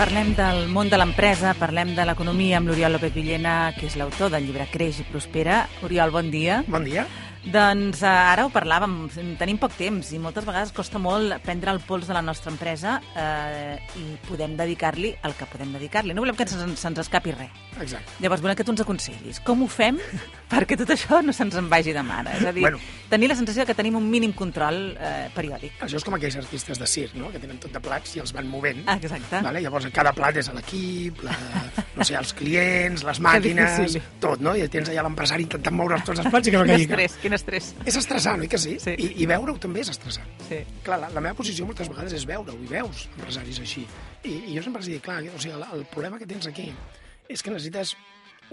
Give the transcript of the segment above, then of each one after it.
Parlem del món de l'empresa, parlem de l'economia amb l'Oriol López Villena, que és l'autor del llibre Creix i Prospera. Oriol, bon dia. Bon dia. Doncs eh, ara ho parlàvem, tenim poc temps i moltes vegades costa molt prendre el pols de la nostra empresa eh, i podem dedicar-li el que podem dedicar-li. No volem que se'ns se escapi res. Exacte. Llavors volem que tu ens aconsellis. Com ho fem perquè tot això no se'ns en vagi de mare? És a dir, Bueno. Tenir la sensació que tenim un mínim control eh, periòdic. Això és com aquells artistes de circ, no? que tenen tot de plats i els van movent. Ah, exacte. Vale? Llavors, cada plat és a l'equip, la, no sé, els clients, les màquines, tot, no? I tens allà l'empresari intentant moure tots els plats i que no Quin caigui. estrès, quin estrès. És estressant, oi que sí? Sí. I, i veure-ho també és estressant. Sí. Clar, la, la meva posició moltes vegades és veure-ho, i veus empresaris així. I, i jo sempre els dic, clar, o sigui, el, el problema que tens aquí és que necessites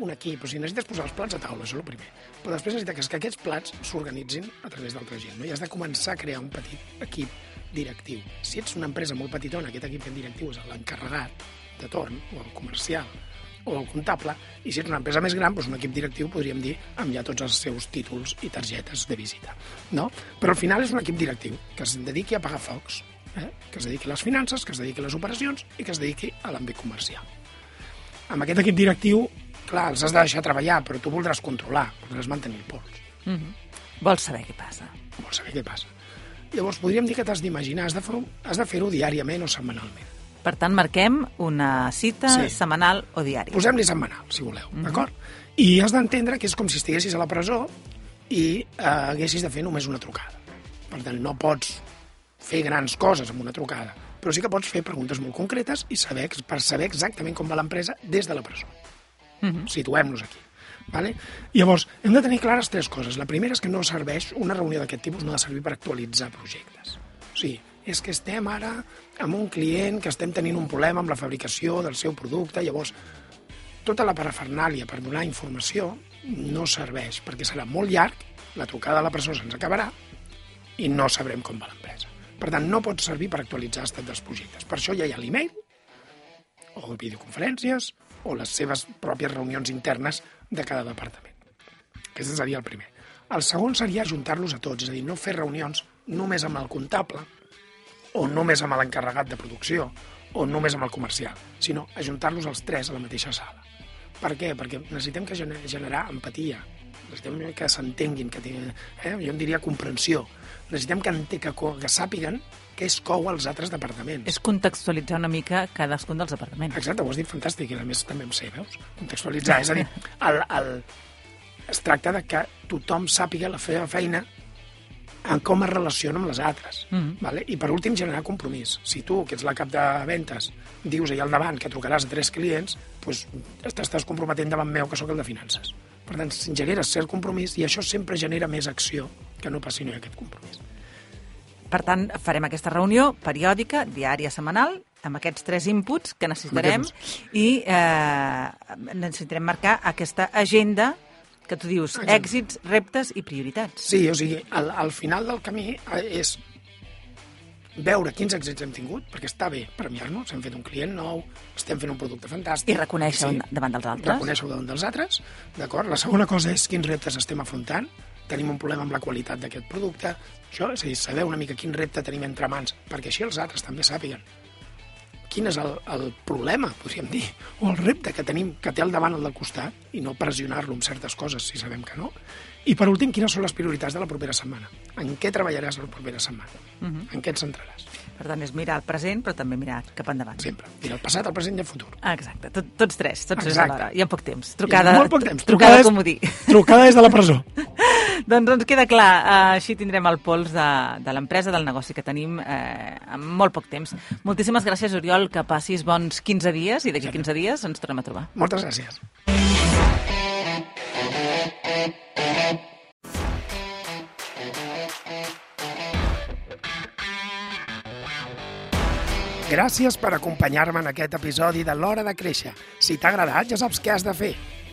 un equip, o sigui, necessites posar els plats a taula, això és el primer. Però després necessites que aquests plats s'organitzin a través d'altra gent, no? I has de començar a crear un petit equip directiu. Si ets una empresa molt petitona, aquest equip directiu és l'encarregat de torn, o el comercial, o el comptable, i si ets una empresa més gran, doncs un equip directiu, podríem dir, amb ja tots els seus títols i targetes de visita. No? Però al final és un equip directiu que es dediqui a pagar focs, eh? que es dediqui a les finances, que es dediqui a les operacions i que es dediqui a l'àmbit comercial. Amb aquest equip directiu, clar, els has de deixar treballar, però tu voldràs controlar, voldràs mantenir el pols, Mm -hmm. Vols saber què passa. vols saber què passa. Llavors, podríem dir que t'has d'imaginar, has de fer-ho has de fer diàriament o setmanalment. Per tant, marquem una cita Sí. setmanal o diària. Posem-li setmanal, si voleu, d'acord? I has d'entendre que és com si estiguessis a la presó i eh, haguessis de fer només una trucada. Per tant, no pots fer grans coses amb una trucada, però sí que pots fer preguntes molt concretes i saber, per saber exactament com va l'empresa des de la presó. Mhm. Situem-nos aquí. Vale? Llavors, hem de tenir clares tres coses. La primera és que no serveix, una reunió d'aquest tipus no ha de servir per actualitzar projectes. O sigui, és que estem ara amb un client que estem tenint un problema amb la fabricació del seu producte, llavors tota la parafernàlia per donar informació no serveix, perquè serà molt llarg, la trucada a la presó se'ns acabarà i no sabrem com va l'empresa. Per tant, no pot servir per actualitzar l'estat dels projectes. Per això ja hi ha l'email, o videoconferències, o les seves pròpies reunions internes de cada departament. Aquest seria el primer. El segon seria ajuntar-los a tots, és a dir, no fer reunions només amb el comptable, o només amb l'encarregat de producció, o només amb el comercial, sinó ajuntar-los els tres a la mateixa sala. Per què? Perquè necessitem que gener- generar empatia, necessitem que s'entenguin, que eh? jo en diria comprensió. Necessitem que, que, que sàpiguen què es cou als altres departaments. És contextualitzar una mica cadascun dels departaments. Exacte, ho has dit fantàstic, i a més també em sé, veus? Contextualitzar, és a dir, el, el, es tracta de que tothom sàpiga la seva feina en com es relaciona amb les altres. Mhm. vale? I per últim, generar compromís. Si tu, que ets la cap de ventes, dius allà al davant que trucaràs a tres clients, doncs t'estàs comprometent davant meu, que sóc el de finances. Per tant, generes cert compromís i això sempre genera més acció que no passi no hi ha aquest compromís. Per tant, farem aquesta reunió periòdica, diària, setmanal, amb aquests tres inputs que necessitarem i eh, necessitarem marcar aquesta agenda que tu dius, èxits, reptes i prioritats. Sí, o sigui, al, al final del camí eh, és veure quins èxits hem tingut, perquè està bé premiar-nos, hem fet un client nou, estem fent un producte fantàstic. I reconèixer sí. davant dels altres. Reconèixer-ho davant dels altres, d'acord? La segona cosa és quins reptes estem afrontant, tenim un problema amb la qualitat d'aquest producte, això, és a dir, saber una mica quin repte tenim entre mans, perquè així els altres també sàpiguen quin és el, el problema, podríem dir, o el repte que tenim, que té al davant el del costat, i no pressionar-lo amb certes coses si sabem que no. I per últim, quines són les prioritats de la propera setmana? En què treballaràs la propera setmana? Uh -huh. En què et centraràs? Per tant, és mirar el present, però també mirar cap endavant. Sempre. Mira, el passat, el present i el futur. Ah, exacte, Tot, tots tres, tots tres Exacte. alhora. I en poc temps. Trucada, I molt poc temps. Trucada, Trucades- comodí. Trucada des de la presó. doncs ens queda clar, eh, així tindrem el pols de, de l'empresa, del negoci que tenim eh, en molt poc temps. Moltíssimes gràcies, Oriol, que passis bons 15 dies i d'aquí 15 dies ens tornem a trobar. Moltes gràcies. Gràcies per acompanyar-me en aquest episodi de l'Hora de Créixer. Si t'ha agradat, ja saps què has de fer